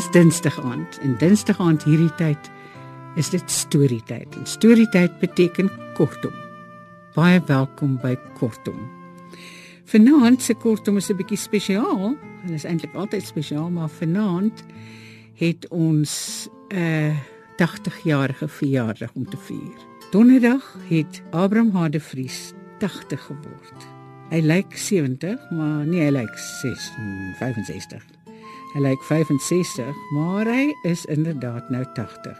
Dis Dinsdag aand en Dinsdag aand hierdie tyd is dit storietyd. En storietyd beteken kortom. Baie welkom by Kortom. Vanaand se kortom is 'n bietjie spesiaal. Dit is eintlik altyd spesiaal, maar vanaand het ons 'n uh, 80-jarige verjaardag om te vier. Donderdag het Abraham Hadevries 80 geword. Hy lyk 70, maar nee, hy lyk 65. Hy lyk 65, maar hy is inderdaad nou 80.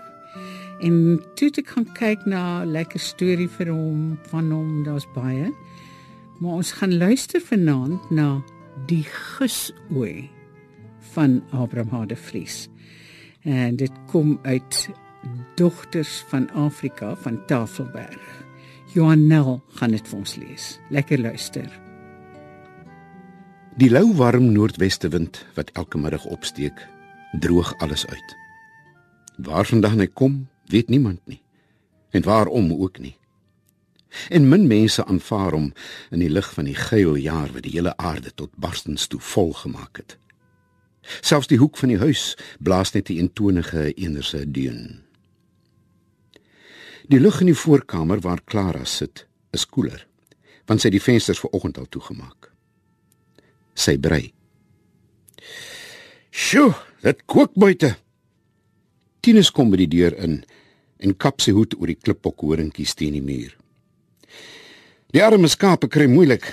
En toe ek gaan kyk na 'n lekker storie vir hom van hom, daar's baie. Maar ons gaan luister vanaand na die gusooi van Abraham Hadevries. En dit kom uit Dogters van Afrika van Tafelberg. Johanel gaan dit vir ons lees. Lekker luister. Die lou warm noordweste wind wat elke middag opsteek, droog alles uit. Waarvandaan hy kom, weet niemand nie. En waarom ook nie. En min mense aanvaar hom in die lig van die geil jaar wat die hele aarde tot barstens toe vol gemaak het. Selfs die hoek van die huis blaas net die eentonige eenerse deun. Die lug in die voorkamer waar Clara sit, is koeler, want sy het die vensters vanoggend al toegemaak. Sy brei. "Sjoe, dit kook buite." Tinus kom by die deur in en kap sy hoed oor die kliphok horingkies teen die muur. "Die arme skape kry moeilik.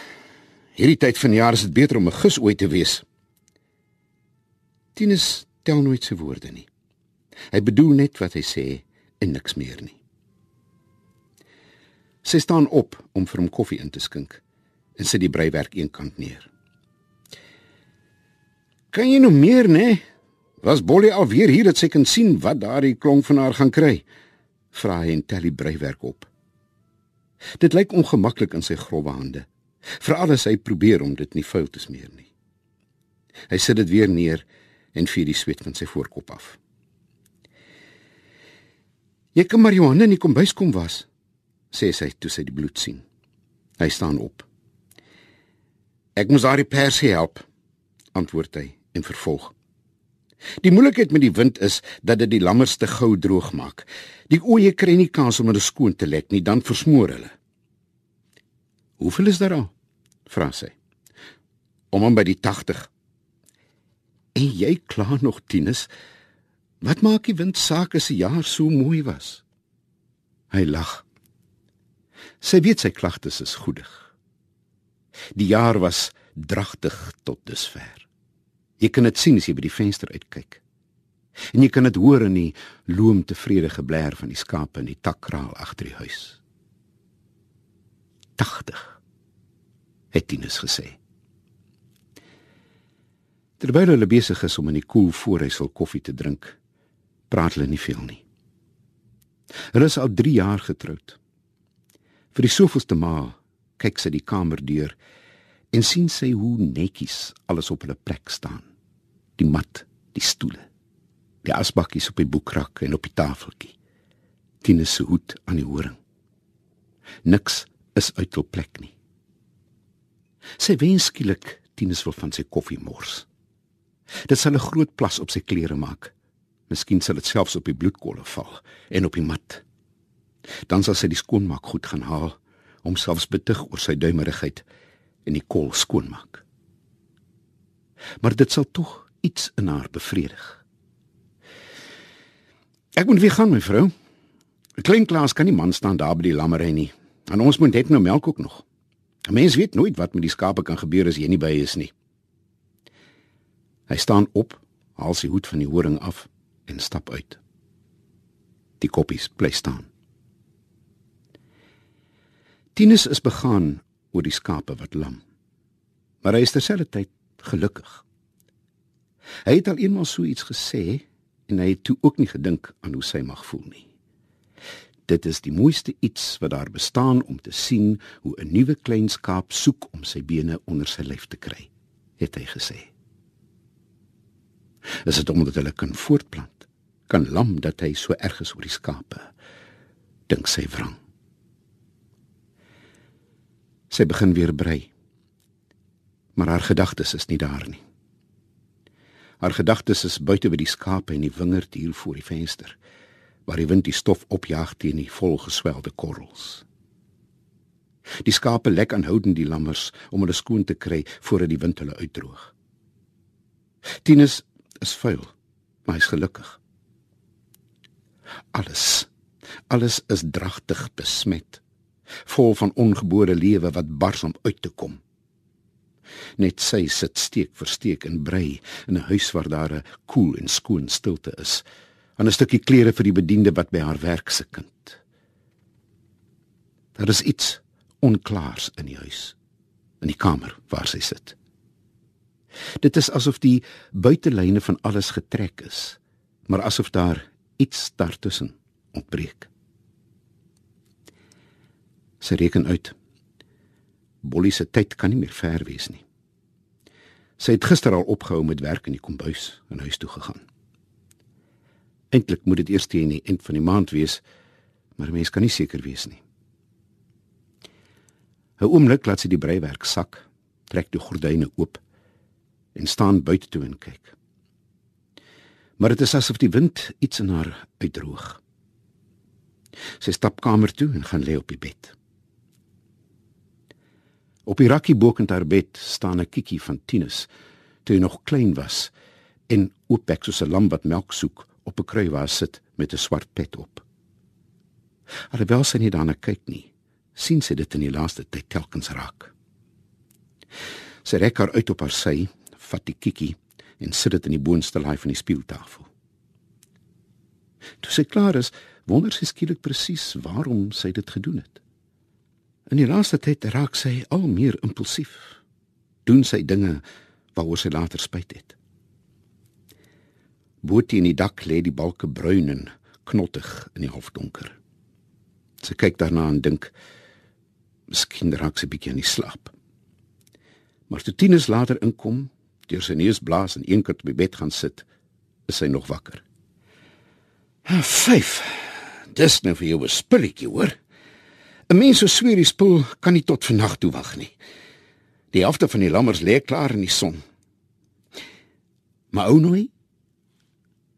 Hierdie tyd van jaar is dit beter om 'n gis ooit te wees." Tinus tel nooit sy woorde nie. Hy bedoel net wat hy sê en niks meer nie. Sy staan op om vir hom koffie in te skink en sit die breiwerk eenkant neer. Kan jy nou meer, né? Was Bolly alweer hier dat sy kan sien wat daardie klonk van haar gaan kry? Vra hy en tel die breiwerk op. Dit lyk ongemaklik in sy grove hande. Veral as hy probeer om dit nie vuil te smeer nie. Hy sit dit weer neer en vee die sweet van sy voorkop af. Jy kan maar Johanna nie kom bys kom was sê sy toe sy die bloed sien. Hy staan op. Ek moet haar die persie help, antwoord hy en vervolg. Die moeilikheid met die wind is dat dit die lammers te gou droog maak. Die oeye kry nie kans om hulle skoon te lek nie, dan versmoor hulle. Hoeveel is daar al? vra sy. Om hom by die 80. En jy kla nog tienus. Wat maak die wind saak as die jaar so mooi was? Hy lag. Sy weet sy klagtes is goedig. Die jaar was dragtig tot dusver. Jy kan dit sien as jy by die venster uitkyk. En jy kan dit hoor in die loom tevredige blær van die skape in die takkraal agter die huis. 80 het Tinus gesê. Terwyl hulle besig is om in die koel voorhuisel koffie te drink, praat hulle nie veel nie. Hulle is al 3 jaar getroud. Vir die soveelste maal kyk sy die kamer deur en sien sy hoe netjies alles op hulle plek staan. Die mat, die stoele, die asbakkies op die boekrak en op die tafeltjie. Tinus se hoed aan die horing. Niks is uit hul plek nie. Sy wens skielik Tinus wil van sy koffie mors. Dit sal 'n groot plas op sy klere maak. Miskien sal dit selfs op die bloedkolle val en op die mat dan sal sy die skoonmaak goed gaan haal om selfs betug oor sy duimerigheid en die kol skoonmaak. Maar dit sal tog iets in haar bevredig. Ek moet weer gaan, mevrou. 'n Klein klas kan nie man staan daar by die lammery nie. En ons moet net nou melk ook nog. 'n Mens weet nooit wat met die skape kan gebeur as jy nie by is nie. Hy staan op, haal sy hoed van die horing af en stap uit. Die koppies bly staan. Tinus is begaan oor die skape wat lam. Maar hy is terselfdertyd gelukkig. Hy het al eenmal so iets gesê en hy het toe ook nie gedink aan hoe sy mag voel nie. Dit is die mooiste iets wat daar bestaan om te sien hoe 'n nuwe klein skaap soek om sy bene onder sy lyf te kry, het hy gesê. Is dit omdat hulle kan voortplant? Kan lam dat hy so erg is oor die skape? Dink sy wrang. Sy begin weer brei. Maar haar gedagtes is nie daar nie. Haar gedagtes is buite by die skape en die wingerd hier voor die venster, waar die wind die stof opjaag teen die volgeswelde korrels. Die skape lek aanhoudend die lammers om hulle skoon te kry voordat die wind hulle uitdroog. Tinus is vuil, maar hy's gelukkig. Alles, alles is dragtig besmet, vol van ongebore lewe wat bars om uit te kom. Net sy sit steek vir steek in brei in 'n huis waar daar 'n koel en skoon stilte is, aan 'n stukkie klere vir die bediende wat by haar werk se kind. Daar is iets onklaars in die huis, in die kamer waar sy sit. Dit is asof die buitelyne van alles getrek is, maar asof daar iets daartussen ontbreek. Sy reken uit. Bollie se tyd kan nie meer ver wees nie. Sy het gister al opgehou met werk in die kombuis en huis toe gegaan. Eintlik moet dit eers teen die eind van die maand wees, maar mens kan nie seker wees nie. 'n Oomblik laat sy die breiwerk sak, trek die gordyne oop en staan buite toe en kyk. Maar dit is asof die wind iets in haar uitdroog. Sy stap kamer toe en gaan lê op die bed. Op die rakkie bokant haar bed staan 'n kikkie van Tinus, toe hy nog klein was en oopbek soos 'n lam wat melk soek op 'n kruiwaar sit met 'n swart pet op. Alhoewel sy nie daarna kyk nie, sien sy dit in die laaste tyd telkens raak. Sy rek haar uit op haar sy vat die kikkie en sit dit in die boonste laai van die speeltafel. Toe sy klaar is, wonder sy skielik presies waarom sy dit gedoen het. In die laaste tyd raak sy al meer impulsief. Doen sy dinge waaroor sy later spyt het. Boetie in die dak lê die balke bruin en knottig in die halfdonker. Sy kyk daarna en dink miskien raak sy bietjie in die slaap. Maar toe Tinus later inkom, deur sy neus blaas en eenkant op die bed gaan sit, is sy nog wakker. Ah, "Vyf. Dis nou vir jou 'n spulletjie, hoor. 'n Mens so sweer die spul kan nie tot vannag toe wag nie. Die helfte van die lammers lê klaar in die son. Maar ou nooi.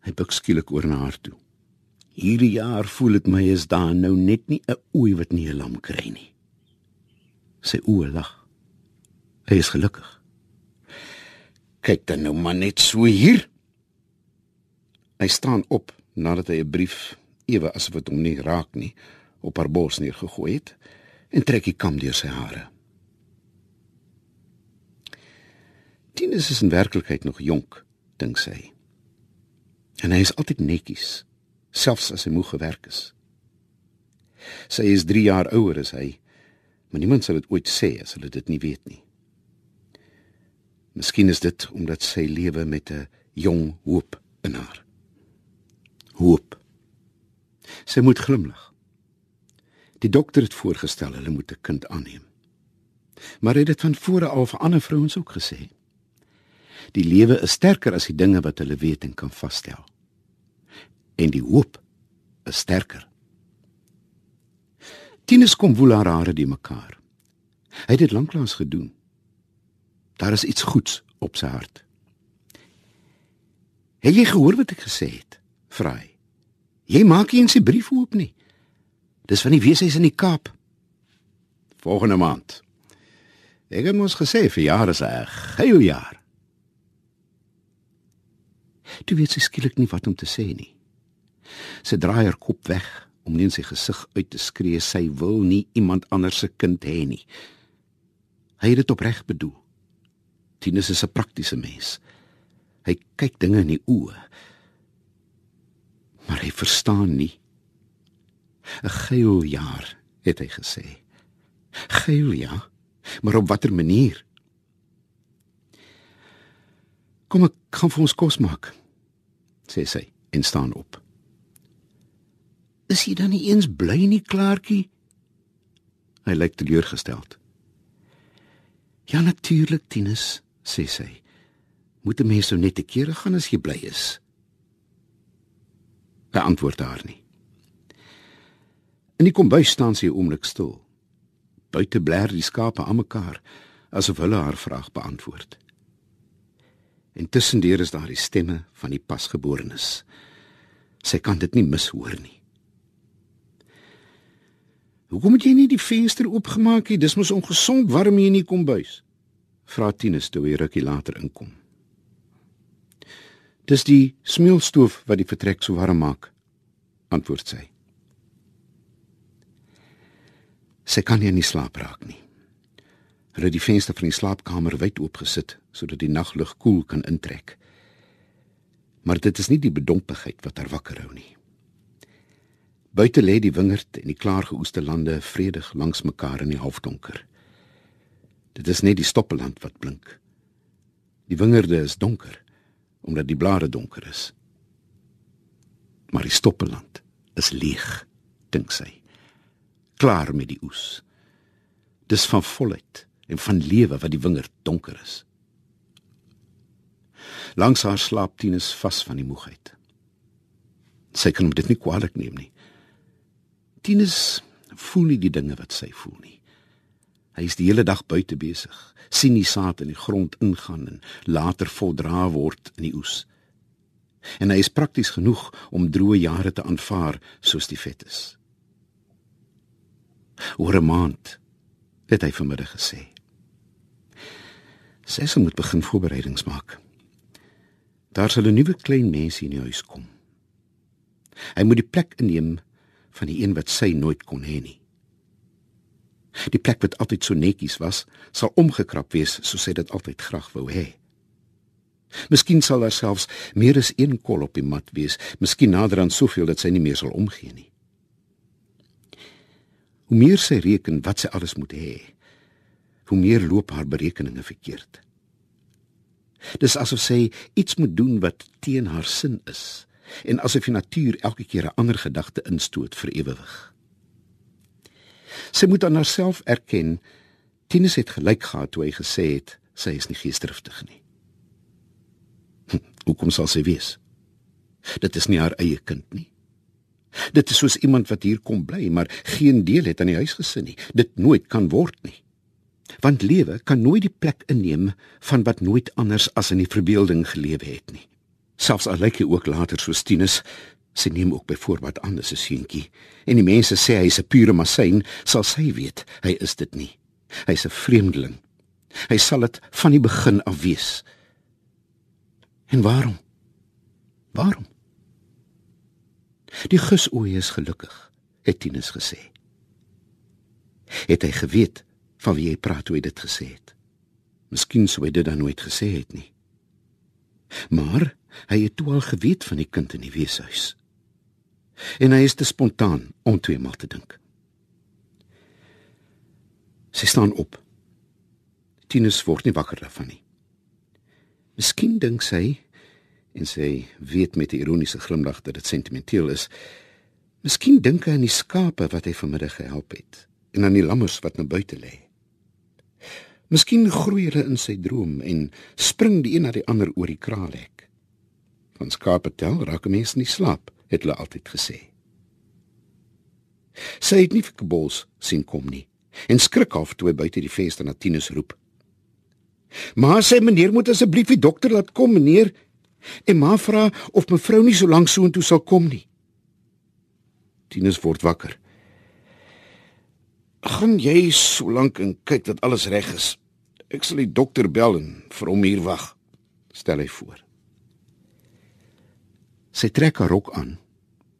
Hy buig skielik oor na haar toe. Hierdie jaar voel dit my is daar nou net nie 'n ooi wat nie 'n lam kry nie. Sy oë lag. Hy is gelukkig. Kyk dan nou maar net so hier. Hy staan op nadat hy 'n brief ewe asof dit hom nie raak nie op haar bors neergegooi het en trek die kam deur sy hare. Tinus is in werklikheid nog jonk, dink sy. En hy is altyd netjies, selfs as hy moeg gewerk is. Sy is 3 jaar ouer as hy, maar niemand sal dit ooit sê as hulle dit nie weet nie. Miskien is dit omdat sy lewe met 'n jong hoop in haar. Hoop. Sy moet glimlag. Die dokter het voorgestel hulle moet 'n kind aanneem. Maar hy het dit van vore al vir ander vrouens ook gesê. Die lewe is sterker as die dinge wat hulle weet en kan vasstel. En die hoop is sterker. Tinus kom woel haar hare die mekaar. Hy het dit lanklaas gedoen. Daar is iets goeds op sy hart. Het jy gehoor wat ek gesê het? Vra hy. Jy maak nie eens die brief oop nie. Dis van die weeshuis in die Kaap. Volgende maand. Ek het mos gesê vir jare is 'n geil jaar. Toe weet sy skielik nie wat om te sê nie. Sy draai haar kop weg om nie in sy gesig uit te skree sy wil nie iemand anders se kind hê nie. Hy het dit opreg bedoel. Tinus is 'n praktiese mens. Hy kyk dinge in die oë. Maar hy verstaan nie. 'n Geil jaar, het hy gesê. Geil ja, maar op watter manier? Kom ek kan vir ons kos maak, sê sy en staan op. Is jy dan nie eens bly nie, Klaartjie? Hy lyk teleurgesteld. Ja natuurlik, Tinus sê sy. Moet 'n mens so net te kere gaan as jy bly is? Hy antwoord haar nie. In die kombuis staan sy 'n oomblik stil. Buite bler die skape aan mekaar asof hulle haar vraag beantwoord. En tussendeur is daar die stemme van die pasgeborenes. Sy kan dit nie mishoor nie. Hoekom het jy nie die venster oopgemaak nie? Dis mos ongesond warm hier in die kombuis. Vra Tinus toe hy rukkie later inkom. Dis die smeulstoof wat die vertrek so warm maak, antwoord sy. Sy kan nie slaap raak nie. Hulle het die venster van die slaapkamer wyd oopgesit sodat die naglug koel kan intrek. Maar dit is nie die bedompigheid wat haar wakker hou nie. Buite lê die wingerd en die klaargeoeste lande vredig langs mekaar in die halfdonker. Dit is net die stoppeland wat blink. Die wingerde is donker omdat die blare donker is. Maar die stoppeland is leeg, dink sy. Klaar met die oes. Dis van volheid en van lewe wat die wingerd donker is. Langs haar slaap Tinus vas van die moegheid. Sy kan dit nie kwaadlik neem nie. Tinus voel nie die dinge wat sy voel nie. Hy is die hele dag buite besig, sien die saad in die grond ingaan en later voldra word in die oes. En hy is prakties genoeg om droë jare te aanvaar soos die vet is. Oor 'n maand het hy vanmiddag gesê. Cecil moet begin voorbereidings maak. Daar sal 'n nuwe klein mens in die huis kom. Hy moet die plek inneem van die een wat sy nooit kon hê nie. Die plek wat altyd so netjies was, sal omgekrap wees soos hy dit altyd graag wou hê. Miskien sal daar selfs meer as een kol op die mat wees, miskien nader aan soveel dat sy nie meer sal omgee nie. Hoe meer sy reken wat sy alles moet hê, hoe meer loop haar berekeninge verkeerd. Dis asof sy iets moet doen wat teen haar sin is en asof die natuur elke keer 'n ander gedagte instoot vir ewewig. Sy moet aan haarself erken Tinus het gelyk gehad toe hy gesê het sy is nie geesdriftig nie. Hm, hoekom sal sy wees? Dit is nie haar eie kind nie. Dit is soos iemand wat hier kom bly, maar geen deel het aan die huisgesin nie. Dit nooit kan word nie want lewe kan nooit die plek inneem van wat nooit anders as in die verbeelding gelewe het nie. Selfs al lyk hy ook later so Tinus, sy neem ook byvoorbeeld anders 'n seentjie en die mense sê hy's 'n pure masyn, sal sy weet hy is dit nie. Hy's 'n vreemdeling. Hy sal dit van die begin af wees. En waarom? Waarom? Die gesoe is gelukkig, het Tinus gesê. Het hy geweet van wie hy praat toe hy dit gesê het. Miskien sou hy dit dan nooit gesê het nie. Maar hy het toe al geweet van die kind in die weeshuis. En hy is te spontaan om tweemaal te dink. Sy staan op. Tinus word nie wakker daarvan nie. Miskien dink sy en sy weet met 'n ironiese glimlag dat dit sentimenteel is. Miskien dink hy aan die skape wat hy vanmiddag gehelp het en aan die lammers wat na buite lê. Miskien groei hulle in sy droom en spring die een na die ander oor die kraalhek. Van skape tel raak 'n mens nie slaap, het hulle altyd gesê. Sy het nie vir Kebols sien kom nie en skrik af toe hy buite die venster na Tinus roep. "Maar sê meneer moet asseblief die dokter laat kom, meneer." En ma vra of mevrou nie so lank so intoe sal kom nie. Tinus word wakker. "Gaan jy so lank en kyk dat alles reg is?" Ek sal die dokter bel en vir hom hier wag, stel hy voor. Sy trek haar rok aan,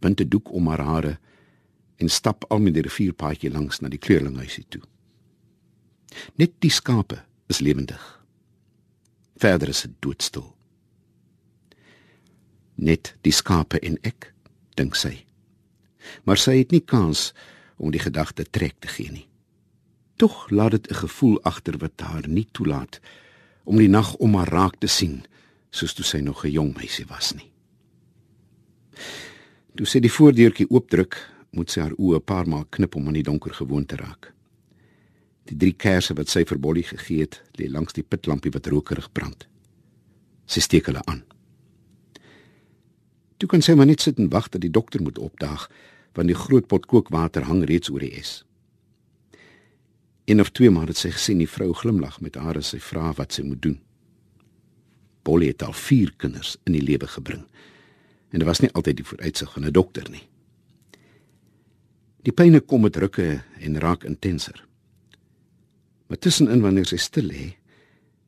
bind 'n doek om haar hare en stap al met die rivierpaadjie langs na die kleurlinghuisie toe. Net die skape is lewendig. Verder is dit doodstil. Net die skape en ek, dink sy. Maar sy het nie kans om die gedagte trek te gee nie. Tog laat dit 'n gevoel agter wat haar nie toelaat om die nag om haar raak te sien soos toe sy nog 'n jong meisie was nie. Toe sy die voordeurtjie oopdruk, moet sy haar oë 'n paar maal knip om aan die donker gewoon te raak. Die drie kersse wat sy vir Bolly gegee het, lê langs die pitlampie wat rokerig brand. Sy steek hulle aan. Toe kan sy maar net sit en wag dat die dokter moet opdaag, want die groot pot kookwater hang reeds oor die es. Een of twee maal het sy gesien die vrou glimlag met haar as sy vra wat sy moet doen. Polly het al 4 kinders in die lewe gebring. En dit was nie altyd die vooruitsig van 'n dokter nie. Die pyne kom met rukke en raak intenser. Maar tussenin wanneer sy stil lê,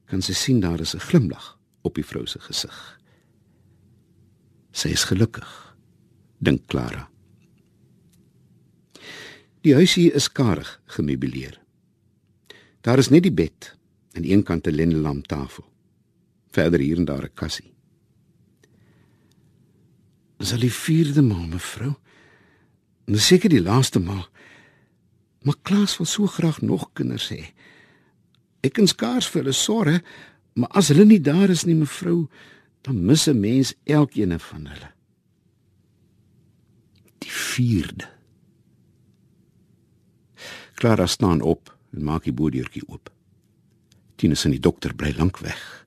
kan sy sien daar is 'n glimlag op die vrou se gesig. Sy is gelukkig, dink Clara. Die huisie is karig gemeubileer. Daar is net die bed en een kant 'n lenlam tafel. Verder hier en daar 'n kassie. Dis al die vierde maal, mevrou. En seker die laaste maal. Maar Klaas wil so graag nog kinders hê. Ek kan skaars vir hulle sorg, maar as hulle nie daar is nie, mevrou, dan mis 'n mens elkeen van hulle. Die vierde. Clara staan op en maak die boordeurtjie oop. Tinus en die dokter bly lank weg,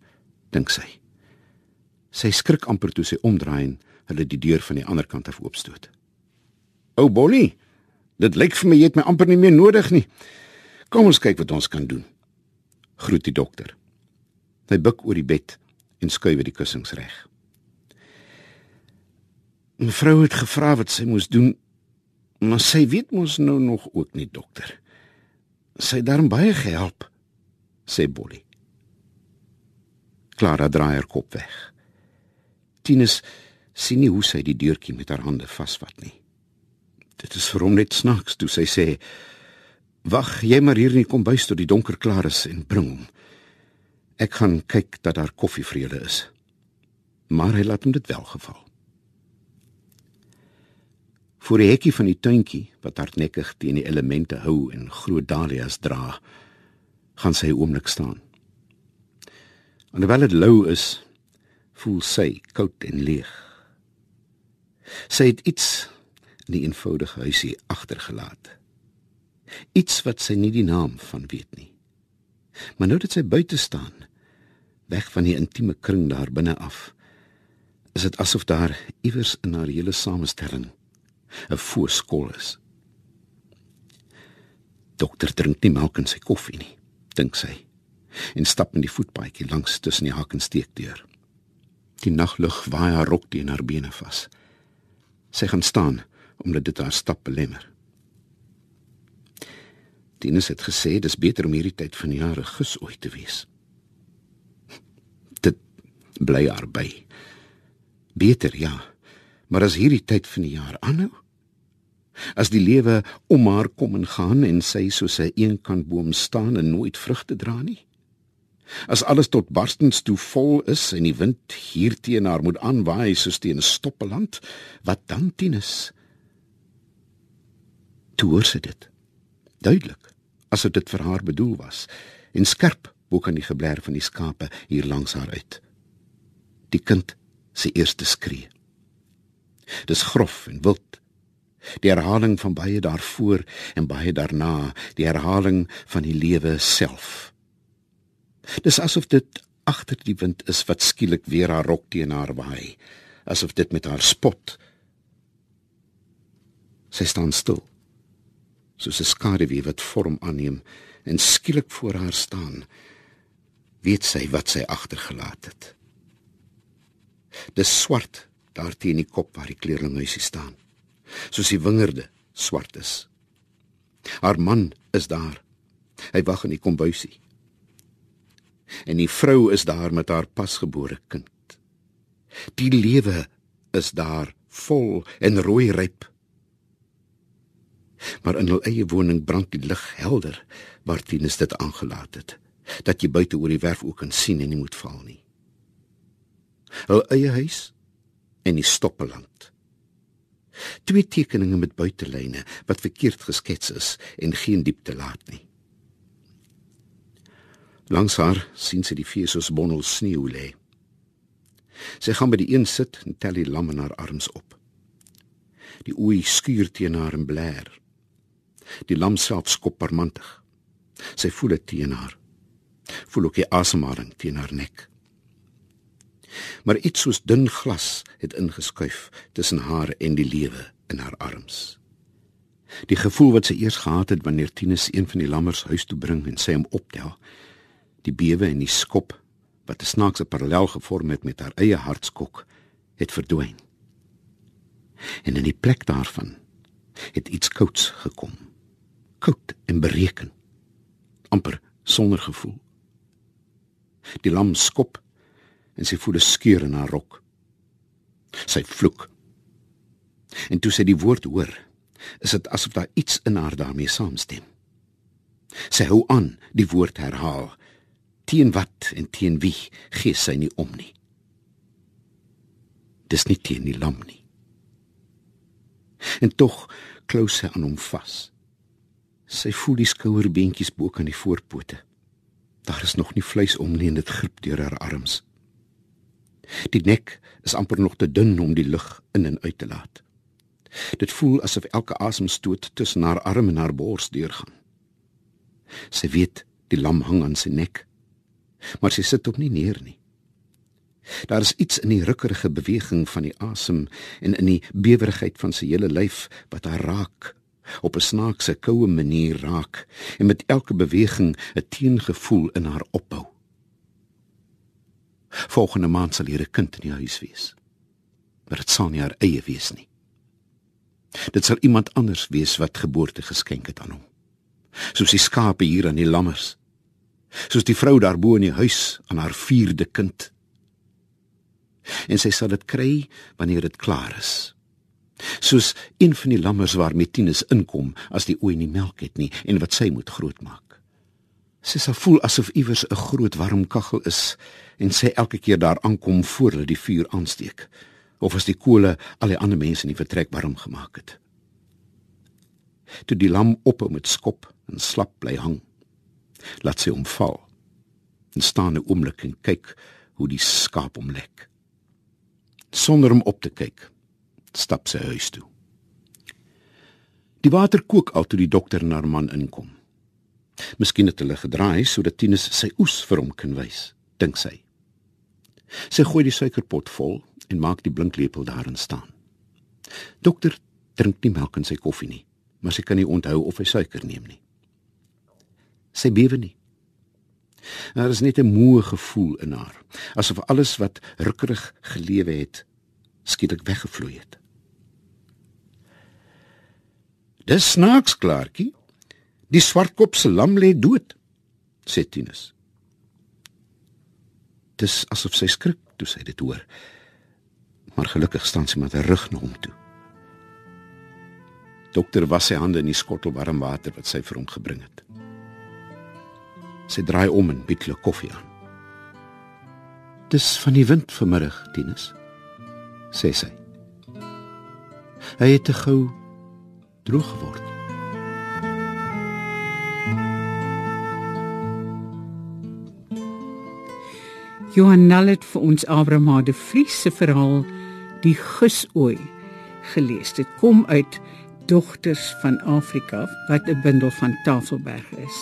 dink sy. Sy skrik amper toe sy omdraai en hulle die deur van die ander kant af oopstoot. "Ou Bonnie, dit lyk vir my jy het my amper nie meer nodig nie. Kom ons kyk wat ons kan doen." Groet die dokter. Hy buig oor die bed en skuif die kussings reg. Mevrou het gevra wat sy moes doen, maar sy weet mos nou nog ook nie, dokter. Sy het daarom baie gehelp, sê Bolly. Clara draai haar kop weg. Tinus sien nie hoe sy die deurtjie met haar hande vasvat nie. Dit is vir hom net snaaks toe sy sê: "Wag, jy maar hier in die kombuis tot die donker klaar is en bring hom. Ek gaan kyk dat daar koffie vir julle is." Maar hy laat hom dit wel geval. Voor die hekkie van die tuintjie wat hardnekkig teen die elemente hou en groot dahlias dra, gaan sy oomblik staan. Alhoewel dit lou is, voel sy koud en leeg. Sy het iets in die eenvoudige huisie agtergelaat. Iets wat sy nie die naam van weet nie. Maar nou dat sy buite staan, weg van die intieme kring daar binne af, is dit asof daar iewers in haar hele samestelling 'n voorskol is. Dokter drink nie melk in sy koffie nie, dink sy. En stap in die voetpaadjie langs tussen die hak en steekdeur. Die naglug waai haar rok teen haar bene vas. Sy gaan staan omdat dit haar stap belemmer. Dinus het gesê dis beter om hierdie tyd van die jaar ges ooit te wees. Dit bly haar by. Beter ja, maar as hierdie tyd van die jaar aanhou, As die lewe om haar kom en gaan en sy soos 'n eenkantboom staan en nooit vrugte dra nie. As alles tot barstens toe vol is en die wind hier teen haar moet aanwaai soos teen 'n stoppeland, wat dan tinus? Toe hoor sy dit. Duidelik, asof dit vir haar bedoel was en skerp bo kan die geblær van die skape hier langs haar uit. Die kind se eerste skree. Dis grof en wild die herhaling van baie daarvoor en baie daarna, die herhaling van die lewe self. Dis asof dit agter die wind is wat skielik weer haar rok teen haar waai, asof dit met haar spot. Sy staan stil, soos 'n skaduwee wat vorm aanneem en skielik voor haar staan. Weet sy wat sy agtergelaat het? Dis swart daar teen die kop waar die kleerlinghuisie staan soos die wingerde swart is. Haar man is daar. Hy wag in die kombuisie. En die vrou is daar met haar pasgebore kind. Die lewe is daar vol en rooi ryp. Maar in hul eie woning brand die lig helder waar Tinus dit aangelaat het dat jy buite oor die werf ook kan sien en nie moet val nie. Hul eie huis en die stoppeland. Twee tekeninge met buitelyne wat verkeerd geskets is en geen diepte laat nie. Langs haar sien sy die feesos bonnel sneeu lê. Sy gaan by die een sit en tel die lam in haar arms op. Die ooi skuur teen haar en blær. Die lam self skop parmantig. Sy voel dit teen haar. Voel ook die asemhaling teen haar nek maar iets soos dun glas het ingeskuif tussen haar en die lewe in haar arms. Die gevoel wat sy eers gehad het wanneer Tinus een van die lammers huis toe bring en sy hom optel, die bewe en die skop wat 'n snaakse parallel gevorm het met haar eie hartskok, het verdwyn. En in die plek daarvan het iets kouds gekom. Koud en bereken. amper sonder gevoel. Die lam skop en sy voel 'n skeur in haar rok. Sy vloek. En toe sy die woord hoor, is dit asof daar iets in haar daarmee saamstem. Sy hou aan die woord herhaal. Teen wat en teen wie gee sy nie om nie. Dis nie teen die lam nie. En tog klou sy aan hom vas. Sy voel die skouerbeentjies bo kan die voorpote. Daar is nog nie vleis om nie en dit grip deur haar arms. Die nek is amper nog te dun om die lug in en uit te laat. Dit voel asof elke asemstoot tussen haar arm en haar bors deurgaan. Sy weet die lam hang aan sy nek, maar sy sit op nie neer nie. Daar is iets in die rukkerige beweging van die asem en in die bewerigheid van sy hele lyf wat haar raak op 'n snaakse koue manier raak en met elke beweging 'n teengevoel in haar opbou. Volgende maand sal hier 'n kind in die huis wees. Maar dit sal nie haar eie wees nie. Dit sal iemand anders wees wat geboorte geskenk het aan hom. Soos die skape hier aan die lammers. Soos die vrou daarbo in die huis aan haar vierde kind. En sy sal dit kry wanneer dit klaar is soos een van die lammers waarmee Tinus inkom as die ooi nie melk het nie en wat sy moet grootmaak. Sy sal voel asof iewers 'n groot warm kaggel is en sy elke keer daar aankom voor hulle die vuur aansteek of as die kole al die ander mense in die vertrek warm gemaak het. Toe die lam ophou met skop en slap bly hang, laat sy hom val en staan 'n oomblik en kyk hoe die skaap hom lek. Sonder om op te kyk, stap sy huis toe. Die water kook al toe die dokter en haar man inkom. Miskien het hulle gedraai sodat Tinus sy oes vir hom kan wys, dink sy. Sy gooi die suikerpot vol en maak die blinklepel daarin staan. Dokter drink nie melk in sy koffie nie, maar sy kan nie onthou of hy suiker neem nie. Sy bewe nie. Daar is net 'n moe gevoel in haar, asof alles wat rukkerig gelewe het, skielik weggevloei het. Dis snaaks, klaartjie. Die swartkop se lam lê dood, sê Tinus. Dis asof sy skrik toe sy dit hoor. Maar gelukkig staan sy met haar rug na hom toe. Dokter was sy hande in die skottel warm water wat sy vir hom gebring het. Sy draai om en bied hulle koffie aan. Dis van die wind vanmiddag, Tinus, sê sy. Hy het te gou droog geword. Johan Nallet vir ons Abraham de Vries se verhaal Die Gusooi gelees. Dit kom uit Dogters van Afrika wat 'n bundel van Tafelberg is.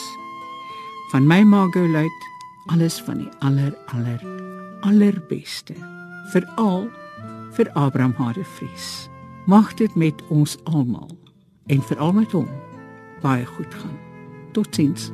Van my Margolite alles van die aller aller allerbeste veral vir Abraham Hade Vries. Mag dit met ons almal en veral met hom baie goed gaan. Totsiens.